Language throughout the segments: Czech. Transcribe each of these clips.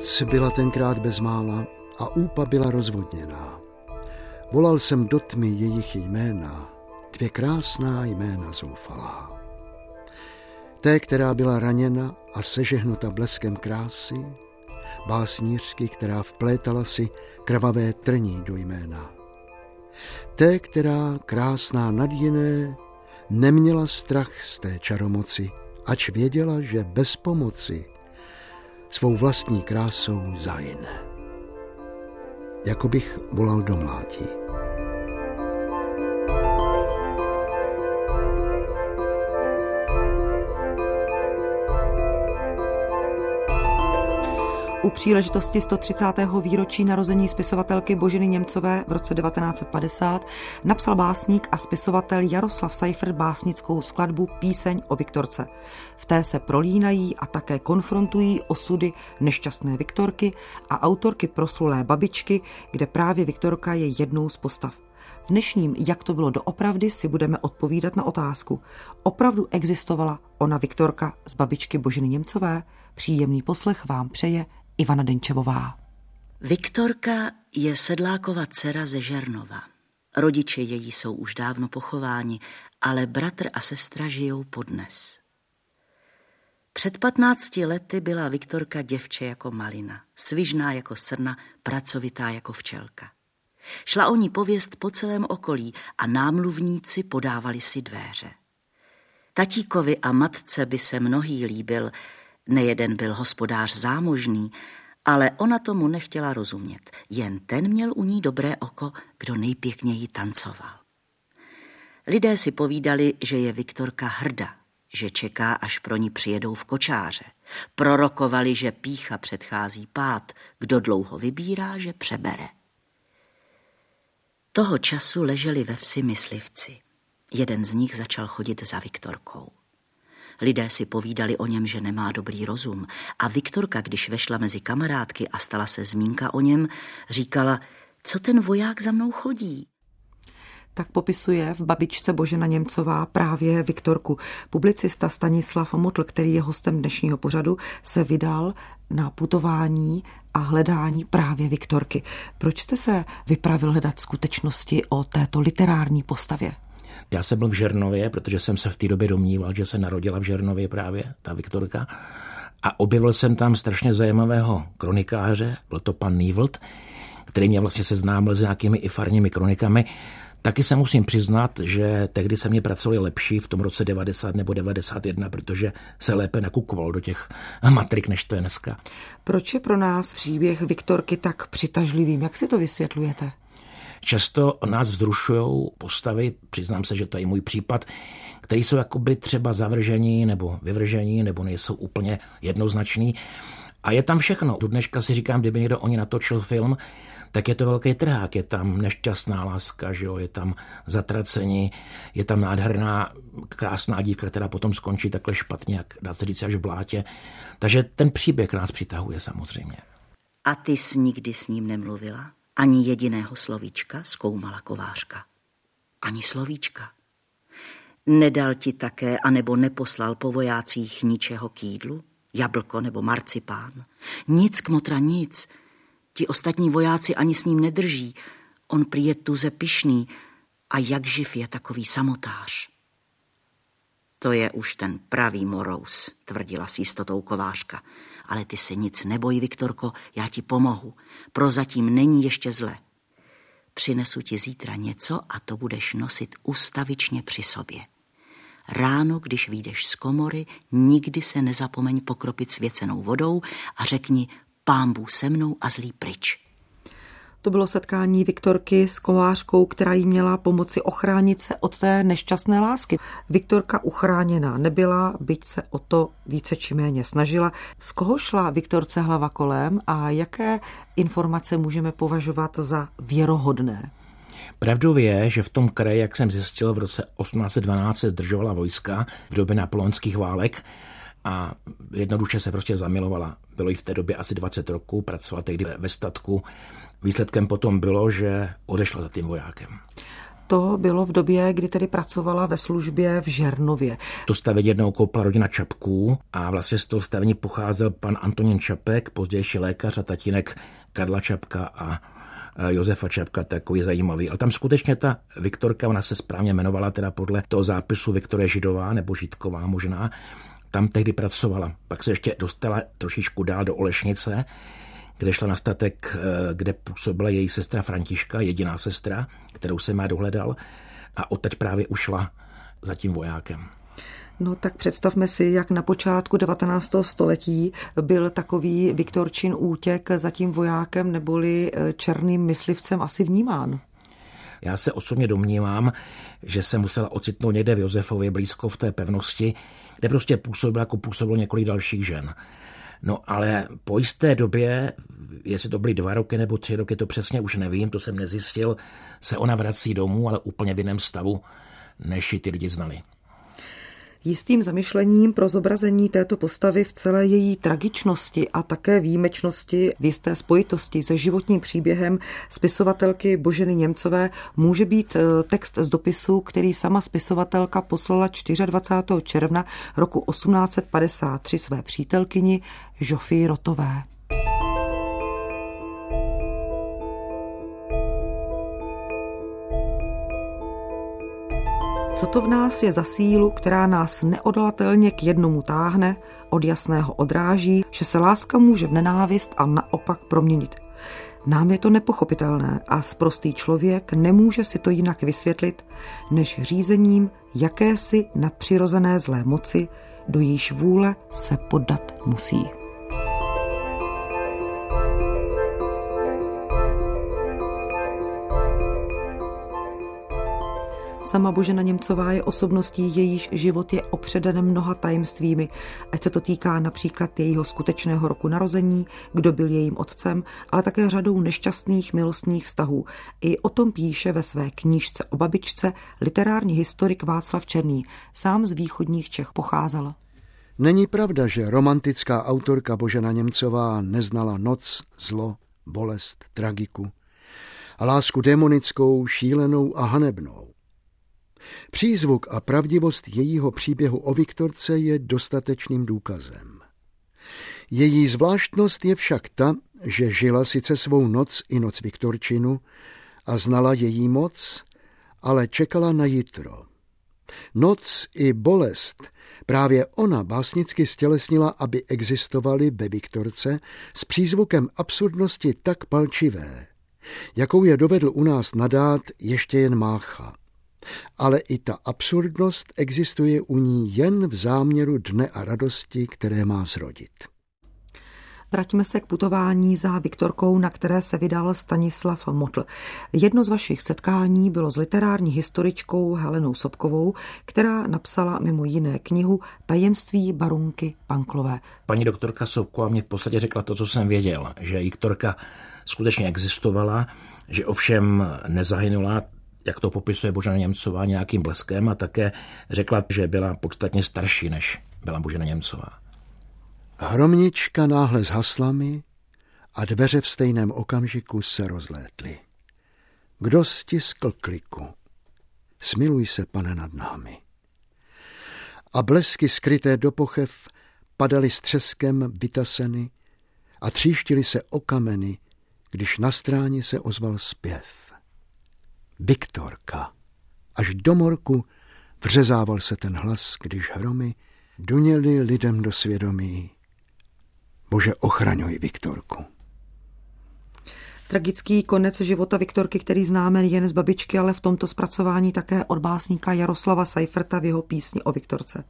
Noc byla tenkrát bezmála a úpa byla rozvodněná. Volal jsem do tmy jejich jména, dvě krásná jména zoufalá. Té, která byla raněna a sežehnuta bleskem krásy, básnířky, která vplétala si krvavé trní do jména. Té, která krásná nad jiné, neměla strach z té čaromoci, ač věděla, že bez pomoci svou vlastní krásou zahyne. Jako bych volal do mládí. U příležitosti 130. výročí narození spisovatelky Boženy Němcové v roce 1950 napsal básník a spisovatel Jaroslav Seifert básnickou skladbu Píseň o Viktorce. V té se prolínají a také konfrontují osudy nešťastné Viktorky a autorky proslulé babičky, kde právě Viktorka je jednou z postav. V dnešním Jak to bylo doopravdy si budeme odpovídat na otázku. Opravdu existovala ona Viktorka z babičky Boženy Němcové? Příjemný poslech vám přeje Ivana Denčevová. Viktorka je sedlákova dcera ze Žernova. Rodiče její jsou už dávno pochováni, ale bratr a sestra žijou podnes. Před patnácti lety byla Viktorka děvče jako malina, svižná jako srna, pracovitá jako včelka. Šla o ní pověst po celém okolí a námluvníci podávali si dveře. Tatíkovi a matce by se mnohý líbil, Nejeden byl hospodář zámožný, ale ona tomu nechtěla rozumět. Jen ten měl u ní dobré oko, kdo nejpěkněji tancoval. Lidé si povídali, že je Viktorka hrda, že čeká, až pro ní přijedou v kočáře. Prorokovali, že pícha předchází pád, kdo dlouho vybírá, že přebere. Toho času leželi ve vsi myslivci. Jeden z nich začal chodit za Viktorkou. Lidé si povídali o něm, že nemá dobrý rozum. A Viktorka, když vešla mezi kamarádky a stala se zmínka o něm, říkala, co ten voják za mnou chodí? Tak popisuje v babičce Božena Němcová právě Viktorku. Publicista Stanislav Motl, který je hostem dnešního pořadu, se vydal na putování a hledání právě Viktorky. Proč jste se vypravil hledat skutečnosti o této literární postavě? Já jsem byl v Žernově, protože jsem se v té době domníval, že se narodila v Žernově právě ta Viktorka. A objevil jsem tam strašně zajímavého kronikáře, byl to pan Nývlt, který mě vlastně seznámil s nějakými i farními kronikami. Taky se musím přiznat, že tehdy se mě pracovali lepší v tom roce 90 nebo 91, protože se lépe nakukoval do těch matrik, než to je dneska. Proč je pro nás příběh Viktorky tak přitažlivým? Jak si to vysvětlujete? Často nás vzrušují postavy, přiznám se, že to je můj případ, který jsou jakoby třeba zavržení nebo vyvržení nebo nejsou úplně jednoznační. A je tam všechno. Do dneška si říkám, kdyby někdo oni natočil film, tak je to velký trhák. Je tam nešťastná láska, že jo? je tam zatracení, je tam nádherná, krásná dívka, která potom skončí takhle špatně, jak dá se říct až v blátě. Takže ten příběh nás přitahuje samozřejmě. A ty jsi nikdy s ním nemluvila? Ani jediného slovíčka, zkoumala kovářka. Ani slovíčka. Nedal ti také, anebo neposlal po vojácích ničeho k jídlu? Jablko nebo marcipán? Nic, kmotra, nic. Ti ostatní vojáci ani s ním nedrží. On prý je tuze pišný a jak živ je takový samotář. To je už ten pravý morous, tvrdila s jistotou kovářka. Ale ty se nic neboj, Viktorko, já ti pomohu. Prozatím není ještě zle. Přinesu ti zítra něco a to budeš nosit ustavičně při sobě. Ráno, když vyjdeš z komory, nikdy se nezapomeň pokropit svěcenou vodou a řekni pámbu se mnou a zlý pryč. To bylo setkání Viktorky s kovářkou, která jí měla pomoci ochránit se od té nešťastné lásky. Viktorka uchráněná nebyla, byť se o to více či méně snažila. Z koho šla Viktorce hlava kolem a jaké informace můžeme považovat za věrohodné? Pravdou je, že v tom kraji, jak jsem zjistil, v roce 1812 se zdržovala vojska v době napoleonských válek a jednoduše se prostě zamilovala. Bylo jí v té době asi 20 roků, pracovala tehdy ve statku Výsledkem potom bylo, že odešla za tím vojákem. to bylo v době, kdy tedy pracovala ve službě v Žernově. To stavení jednou koupila rodina Čapků a vlastně z toho stavení pocházel pan Antonín Čapek, pozdější lékař a tatínek Karla Čapka a Josefa Čapka, takový zajímavý. Ale tam skutečně ta Viktorka, ona se správně jmenovala teda podle toho zápisu Viktorie Židová nebo Žitková možná, tam tehdy pracovala. Pak se ještě dostala trošičku dál do Olešnice, kde šla na statek, eh, kde působila její sestra Františka, jediná sestra, kterou se má dohledal a odteď právě ušla za tím vojákem. No tak představme si, jak na počátku 19. století byl takový Viktorčin útěk za tím vojákem neboli eh, černým myslivcem asi vnímán. Já se osobně domnívám, že se musela ocitnout někde v Josefově blízko v té pevnosti, kde prostě působil jako působilo několik dalších žen. No ale po jisté době, jestli to byly dva roky nebo tři roky, to přesně už nevím, to jsem nezjistil, se ona vrací domů, ale úplně v jiném stavu, než ji ty lidi znali. Jistým zamyšlením pro zobrazení této postavy v celé její tragičnosti a také výjimečnosti v jisté spojitosti se životním příběhem spisovatelky Boženy Němcové může být eh, text z dopisu, který sama spisovatelka poslala 24. června roku 1853 své přítelkyni Žofii Rotové. Co to v nás je za sílu, která nás neodolatelně k jednomu táhne, od jasného odráží, že se láska může v nenávist a naopak proměnit. Nám je to nepochopitelné a sprostý člověk nemůže si to jinak vysvětlit, než řízením jakési nadpřirozené zlé moci, do jejíž vůle se poddat musí. Sama Božena Němcová je osobností, jejíž život je opředen mnoha tajemstvími, ať se to týká například jejího skutečného roku narození, kdo byl jejím otcem, ale také řadou nešťastných milostních vztahů. I o tom píše ve své knížce o babičce literární historik Václav Černý. Sám z východních Čech pocházel. Není pravda, že romantická autorka Božena Němcová neznala noc, zlo, bolest, tragiku a lásku demonickou, šílenou a hanebnou. Přízvuk a pravdivost jejího příběhu o Viktorce je dostatečným důkazem. Její zvláštnost je však ta, že žila sice svou noc i noc Viktorčinu a znala její moc, ale čekala na jitro. Noc i bolest právě ona básnicky stělesnila, aby existovaly ve Viktorce s přízvukem absurdnosti tak palčivé, jakou je dovedl u nás nadát ještě jen Mácha ale i ta absurdnost existuje u ní jen v záměru dne a radosti, které má zrodit. Vraťme se k putování za Viktorkou, na které se vydal Stanislav Motl. Jedno z vašich setkání bylo s literární historičkou Helenou Sobkovou, která napsala mimo jiné knihu Tajemství barunky Panklové. Paní doktorka Sobková mě v podstatě řekla to, co jsem věděl, že Viktorka skutečně existovala, že ovšem nezahynula jak to popisuje Božena Němcová nějakým bleskem a také řekla, že byla podstatně starší, než byla Božena Němcová. Hromnička náhle zhasla a dveře v stejném okamžiku se rozlétly. Kdo stiskl kliku? Smiluj se, pane, nad námi. A blesky skryté do pochev padaly s třeskem vytaseny a tříštily se o kameny, když na stráni se ozval zpěv. Viktorka. Až do morku vřezával se ten hlas, když hromy duněly lidem do svědomí. Bože, ochraňuj Viktorku. Tragický konec života Viktorky, který známe jen z babičky, ale v tomto zpracování také od básníka Jaroslava Seiferta v jeho písni o Viktorce.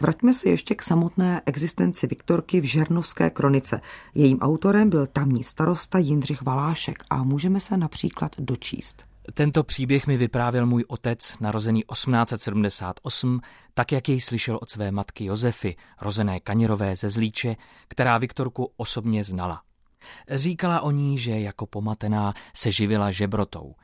Vraťme se ještě k samotné existenci Viktorky v Žernovské kronice. Jejím autorem byl tamní starosta Jindřich Valášek a můžeme se například dočíst. Tento příběh mi vyprávěl můj otec, narozený 1878, tak jak jej slyšel od své matky Josefy, rozené Kaněrové ze Zlíče, která Viktorku osobně znala. Říkala o ní, že jako pomatená se živila žebrotou.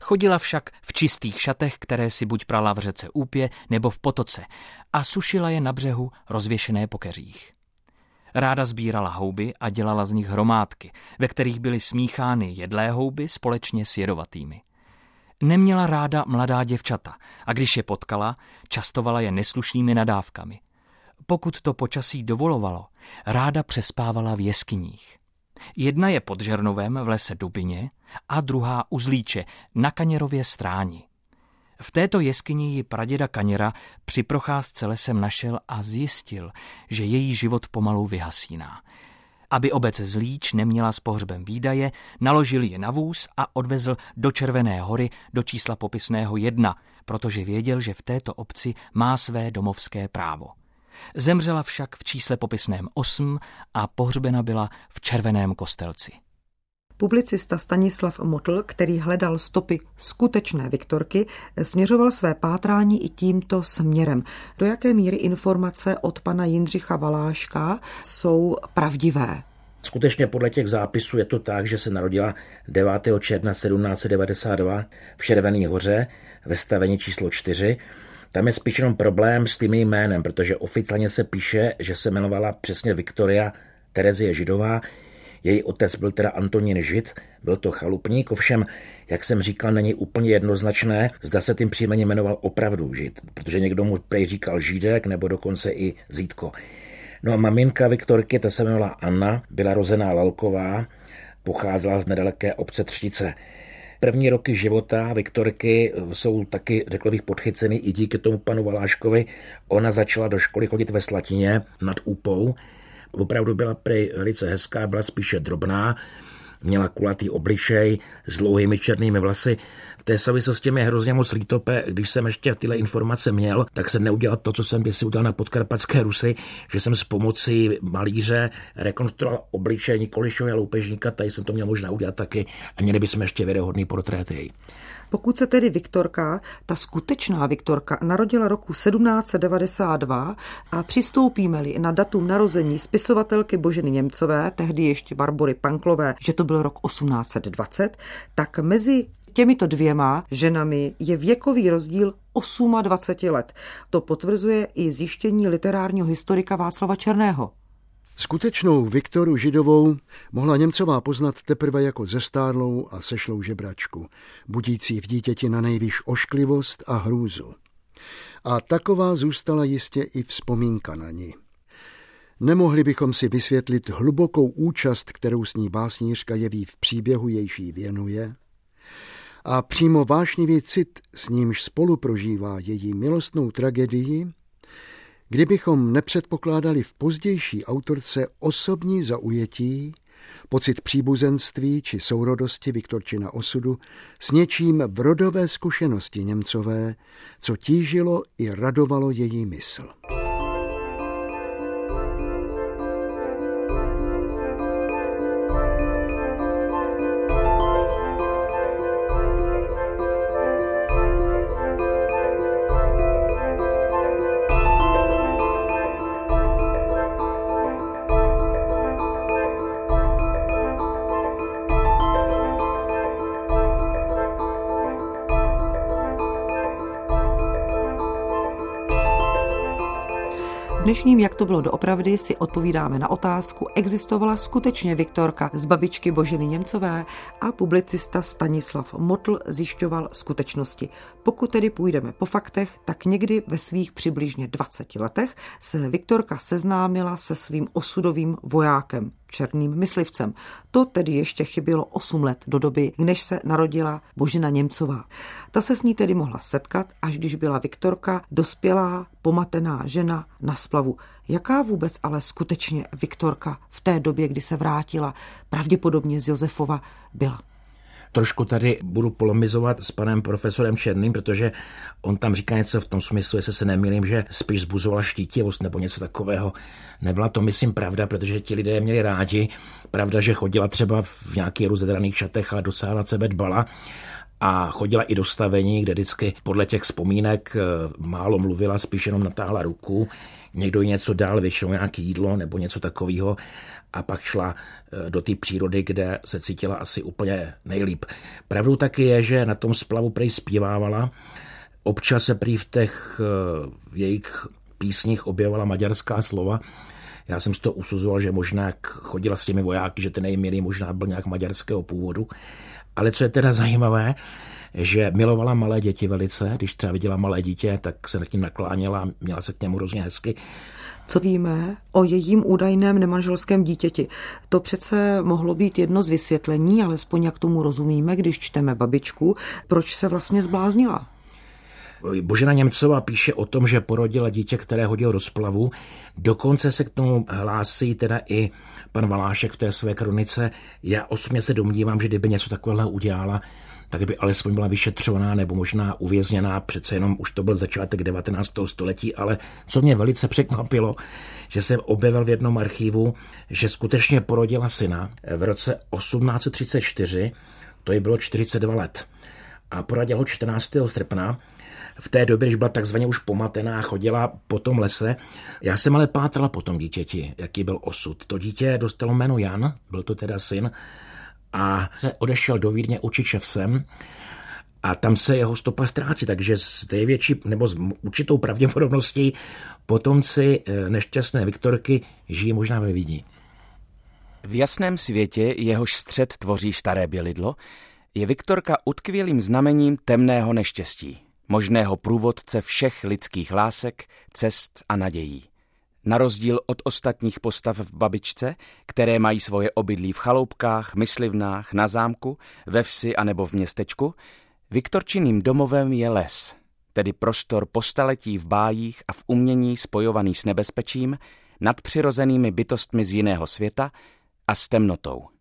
Chodila však v čistých šatech, které si buď prala v řece Úpě nebo v potoce a sušila je na břehu rozvěšené po keřích. Ráda sbírala houby a dělala z nich hromádky, ve kterých byly smíchány jedlé houby společně s jedovatými. Neměla ráda mladá děvčata a když je potkala, častovala je neslušnými nadávkami. Pokud to počasí dovolovalo, ráda přespávala v jeskyních. Jedna je pod Žernovem v lese Dubině a druhá u Zlíče na Kaněrově stráni. V této jeskyni ji praděda Kaněra při procházce lesem našel a zjistil, že její život pomalu vyhasíná. Aby obec Zlíč neměla s pohřbem výdaje, naložil je na vůz a odvezl do Červené hory do čísla popisného jedna, protože věděl, že v této obci má své domovské právo. Zemřela však v čísle popisném 8 a pohřbena byla v Červeném kostelci. Publicista Stanislav Motl, který hledal stopy skutečné Viktorky, směřoval své pátrání i tímto směrem. Do jaké míry informace od pana Jindřicha Valáška jsou pravdivé? Skutečně podle těch zápisů je to tak, že se narodila 9. června 1792 v Červený hoře ve stavení číslo 4. Tam je spíš jenom problém s tím jménem, protože oficiálně se píše, že se jmenovala přesně Viktoria Terezie Židová, její otec byl teda Antonín Žid, byl to chalupník, ovšem, jak jsem říkal, není úplně jednoznačné, zda se tím příjmeně jmenoval opravdu Žid, protože někdo mu prej říkal Žídek nebo dokonce i Zítko. No a maminka Viktorky, ta se jmenovala Anna, byla rozená Lalková, pocházela z nedaleké obce Třtice. První roky života Viktorky jsou taky, řekl bych, podchyceny i díky tomu panu Valáškovi. Ona začala do školy chodit ve Slatině nad Úpou, Opravdu byla prej velice hezká, byla spíše drobná, měla kulatý obličej s dlouhými černými vlasy. V té souvislosti mě hrozně moc lítope, když jsem ještě tyhle informace měl, tak jsem neudělal to, co jsem si udělal na podkarpatské Rusy, že jsem s pomocí malíře rekonstruoval obličej Nikolišova loupežníka, tady jsem to měl možná udělat taky a měli bychom ještě věrohodný portréty. Pokud se tedy Viktorka, ta skutečná Viktorka, narodila roku 1792 a přistoupíme-li na datum narození spisovatelky Boženy Němcové, tehdy ještě Barbory Panklové, že to byl rok 1820, tak mezi těmito dvěma ženami je věkový rozdíl 28 let. To potvrzuje i zjištění literárního historika Václava Černého. Skutečnou Viktoru Židovou mohla Němcová poznat teprve jako zestárlou a sešlou žebračku, budící v dítěti na nejvíš ošklivost a hrůzu. A taková zůstala jistě i vzpomínka na ní. Nemohli bychom si vysvětlit hlubokou účast, kterou s ní básnířka jeví v příběhu, jejší věnuje, a přímo vášnivý cit, s nímž spolu prožívá její milostnou tragedii, Kdybychom nepředpokládali v pozdější autorce osobní zaujetí, pocit příbuzenství či sourodosti Viktorčina osudu s něčím v rodové zkušenosti Němcové, co tížilo i radovalo její mysl. Dnešním Jak to bylo doopravdy si odpovídáme na otázku, existovala skutečně Viktorka z babičky Boženy Němcové a publicista Stanislav Motl zjišťoval skutečnosti. Pokud tedy půjdeme po faktech, tak někdy ve svých přibližně 20 letech se Viktorka seznámila se svým osudovým vojákem, černým myslivcem. To tedy ještě chybělo 8 let do doby, než se narodila Božena Němcová. Ta se s ní tedy mohla setkat, až když byla Viktorka dospělá, pomatená žena na splavu. Jaká vůbec ale skutečně Viktorka v té době, kdy se vrátila, pravděpodobně z Josefova, byla? Trošku tady budu polemizovat s panem profesorem Černým, protože on tam říká něco v tom smyslu, jestli se nemýlím, že spíš zbuzovala štítivost nebo něco takového. Nebyla to, myslím, pravda, protože ti lidé měli rádi. Pravda, že chodila třeba v nějakých rozedraných šatech, ale docela na sebe dbala a chodila i do stavení, kde vždycky podle těch vzpomínek eh, málo mluvila, spíš jenom natáhla ruku, někdo jí něco dal, většinou nějaké jídlo nebo něco takového a pak šla eh, do té přírody, kde se cítila asi úplně nejlíp. Pravdou taky je, že na tom splavu prej zpívávala, občas se prý v těch eh, jejich písních objevovala maďarská slova, Já jsem z toho usuzoval, že možná chodila s těmi vojáky, že ten její možná byl nějak maďarského původu. Ale co je teda zajímavé, že milovala malé děti velice, když třeba viděla malé dítě, tak se nad tím nakláněla, měla se k němu hrozně hezky. Co víme o jejím údajném nemanželském dítěti? To přece mohlo být jedno z vysvětlení, alespoň jak tomu rozumíme, když čteme babičku, proč se vlastně zbláznila. Božena Němcová píše o tom, že porodila dítě, které hodilo do splavu. Dokonce se k tomu hlásí teda i pan Valášek v té své kronice. Já osobně se domnívám, že kdyby něco takového udělala, tak by alespoň byla vyšetřovaná nebo možná uvězněná, přece jenom už to byl začátek 19. století, ale co mě velice překvapilo, že jsem objevil v jednom archivu, že skutečně porodila syna v roce 1834, to je bylo 42 let, a poradila ho 14. srpna v té době, když byla takzvaně už pomatená, chodila po tom lese. Já jsem ale pátrala po tom dítěti, jaký byl osud. To dítě dostalo jméno Jan, byl to teda syn, a se odešel do Vídně učit šefsem a tam se jeho stopa ztrácí, takže s největší nebo s určitou pravděpodobností potomci eh, nešťastné Viktorky žijí možná ve Vídni. V jasném světě, jehož střed tvoří staré bělidlo, je Viktorka utkvělým znamením temného neštěstí, možného průvodce všech lidských lásek, cest a nadějí. Na rozdíl od ostatních postav v babičce, které mají svoje obydlí v chaloupkách, myslivnách, na zámku, ve vsi anebo v městečku, Viktorčiným domovem je les, tedy prostor postaletí v bájích a v umění spojovaný s nebezpečím, nadpřirozenými bytostmi z jiného světa a s temnotou.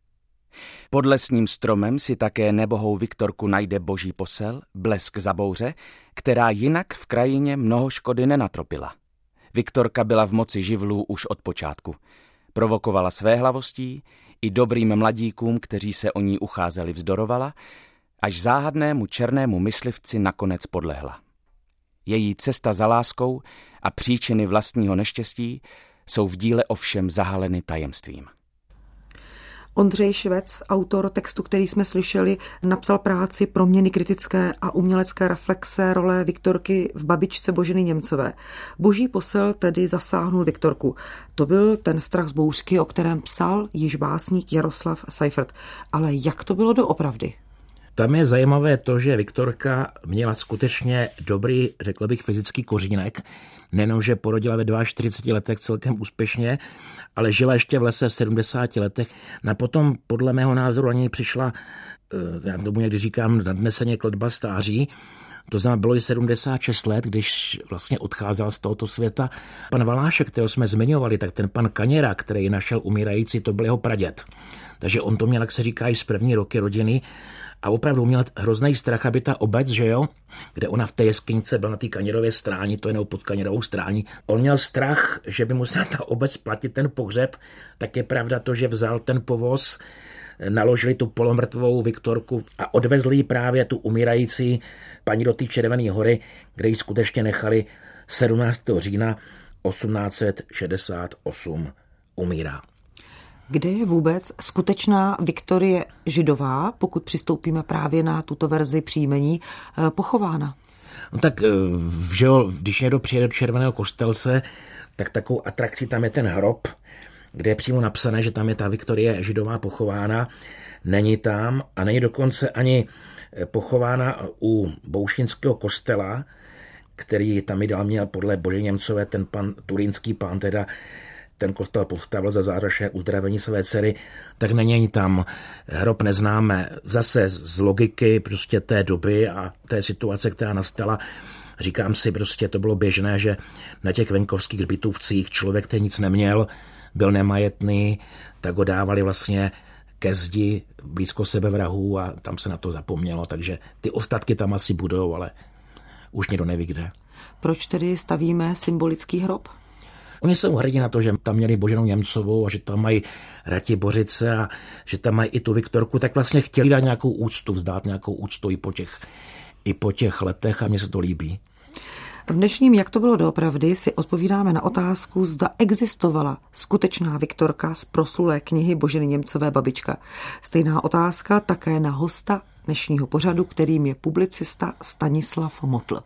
Pod lesním stromem si také nebohou Viktorku najde boží posel, blesk za bouře, která jinak v krajině mnoho škody nenatropila. Viktorka byla v moci živlů už od počátku. Provokovala své hlavostí, i dobrým mladíkům, kteří se o ní ucházeli, vzdorovala, až záhadnému černému myslivci nakonec podlehla. Její cesta za láskou a příčiny vlastního neštěstí jsou v díle ovšem zahaleny tajemstvím. Ondřej Švec, autor textu, který jsme slyšeli, napsal práci Proměny kritické a umělecké reflexe role Viktorky v babičce Boženy Němcové. Boží posel tedy zasáhnul Viktorku. To byl ten strach z bouřky, o kterém psal již básník Jaroslav Seifert. Ale jak to bylo doopravdy? Tam je zajímavé to, že Viktorka měla skutečně dobrý, řekl bych, fyzický kořínek. Nejenom, že porodila ve 42 letech celkem úspěšně, ale žila ještě v lese v 70 letech. Na potom, podle mého názoru, ani přišla, eh, já tomu někdy říkám, nadneseně kletba stáří, to znamená, bylo i 76 let, když vlastně odcházel z tohoto světa. Pan Valášek, kterého jsme zmiňovali, tak ten pan Kaněra, který našel umírající, to byl jeho praděd. Takže on to měl, jak se říká, i z první roky rodiny a opravdu měl hrozný strach, aby ta obec, že jo, kde ona v té jeskynice byla na té kaněrově stráni, to je pod kaněrovou strání, on měl strach, že by musela ta obec platit ten pohřeb, tak je pravda to, že vzal ten povoz, naložili tu polomrtvou Viktorku a odvezli právě tu umírající paní do té Červené hory, kde ji skutečně nechali 17. října 1868 umírá. Kde je vůbec skutečná Viktorie Židová, pokud přistoupíme právě na tuto verzi příjmení, eh, pochována? No tak, eh, že když někdo přijede do Červeného kostelce, tak takovou atrakcí tam je ten hrob, kde je přímo napsané, že tam je ta Viktorie Židová pochována. Není tam a není dokonce ani eh, pochována u Bouštinského kostela, který tam i dal měl podle Bože Němcové, ten pan, turínský pán teda ten kostel postavil za zázračné uzdravení své dcery, tak není tam hrob neznáme. Zase z logiky prostě té doby a té situace, která nastala, říkám si, prostě to bylo běžné, že na těch venkovských zbytůvcích člověk, který nic neměl, byl nemajetný, tak ho dávali vlastně ke zdi blízko sebe vrahů a tam se na to zapomnělo, takže ty ostatky tam asi budou, ale už někdo neví kde. Proč tedy stavíme symbolický hrob? Oni jsou hrdí na to, že tam měli Boženou Němcovou a že tam mají Rati Bořice a že tam mají i tu Viktorku, tak vlastně chtěli dát nějakou úctu, vzdát nějakou úctu i po těch, i po těch letech a mně se to líbí. V dnešním Jak to bylo doopravdy si odpovídáme na otázku, zda existovala skutečná Viktorka z proslulé knihy Boženy Němcové babička. Stejná otázka také na hosta dnešního pořadu, kterým je publicista Stanislav Motl.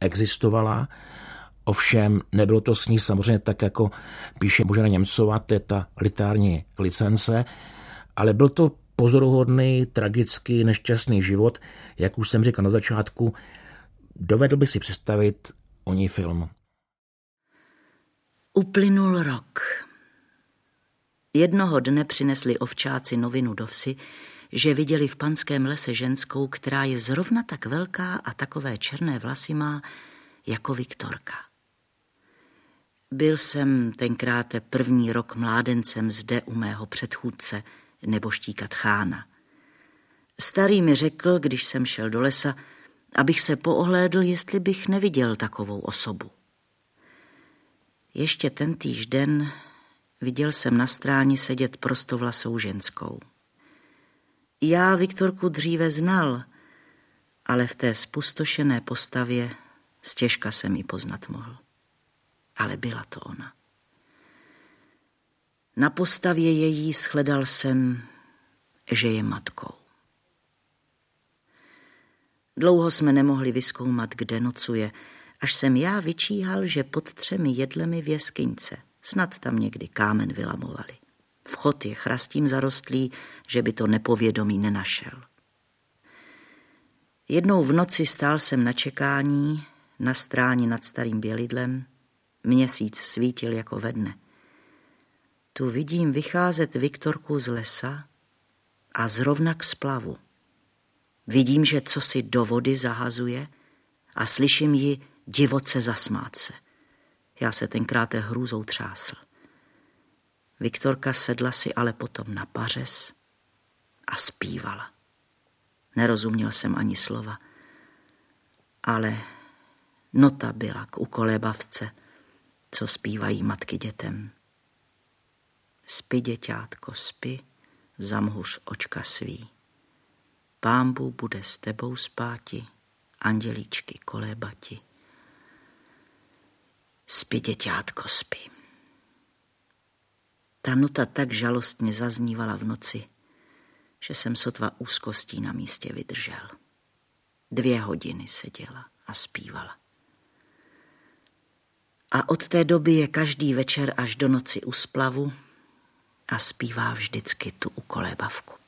Existovala Ovšem nebylo to s ní samozřejmě tak, jako píše Božena Němcová, to je ta litární licence, ale byl to pozoruhodný, tragický, nešťastný život, jak už jsem říkal na začátku, dovedl by si představit o ní film. Uplynul rok. Jednoho dne přinesli ovčáci novinu do vsi, že viděli v panském lese ženskou, která je zrovna tak velká a takové černé vlasy má jako Viktorka. Byl jsem tenkrát první rok mládencem zde u mého předchůdce, neboštíka Tchána. Starý mi řekl, když jsem šel do lesa, abych se poohlédl, jestli bych neviděl takovou osobu. Ještě ten týž den viděl jsem na stráni sedět prostovlasou ženskou. Já Viktorku dříve znal, ale v té spustošené postavě stěžka jsem ji poznat mohl. Ale byla to ona. Na postavě její shledal jsem, že je matkou. Dlouho jsme nemohli vyskoumat, kde nocuje, až jsem já vyčíhal, že pod třemi jedlemi v jeskyňce, snad tam někdy kámen vylamovali. Vchod je chrastím zarostlý, že by to nepovědomí nenašel. Jednou v noci stál jsem na čekání, na stráni nad starým bělidlem, měsíc svítil jako ve dne. Tu vidím vycházet Viktorku z lesa a zrovna k splavu. Vidím, že co si do vody zahazuje a slyším ji divoce zasmát se. Já se tenkrát hrůzou třásl. Viktorka sedla si ale potom na pařez a zpívala. Nerozuměl jsem ani slova, ale nota byla k ukolébavce, co zpívají matky dětem. Spi, děťátko, spi, zamhuř očka svý. Pámbu bude s tebou spáti, andělíčky kolébati. Spi, děťátko, spi. Ta nota tak žalostně zaznívala v noci, že jsem sotva úzkostí na místě vydržel. Dvě hodiny seděla a zpívala. A od té doby je každý večer až do noci u splavu a zpívá vždycky tu ukolébavku.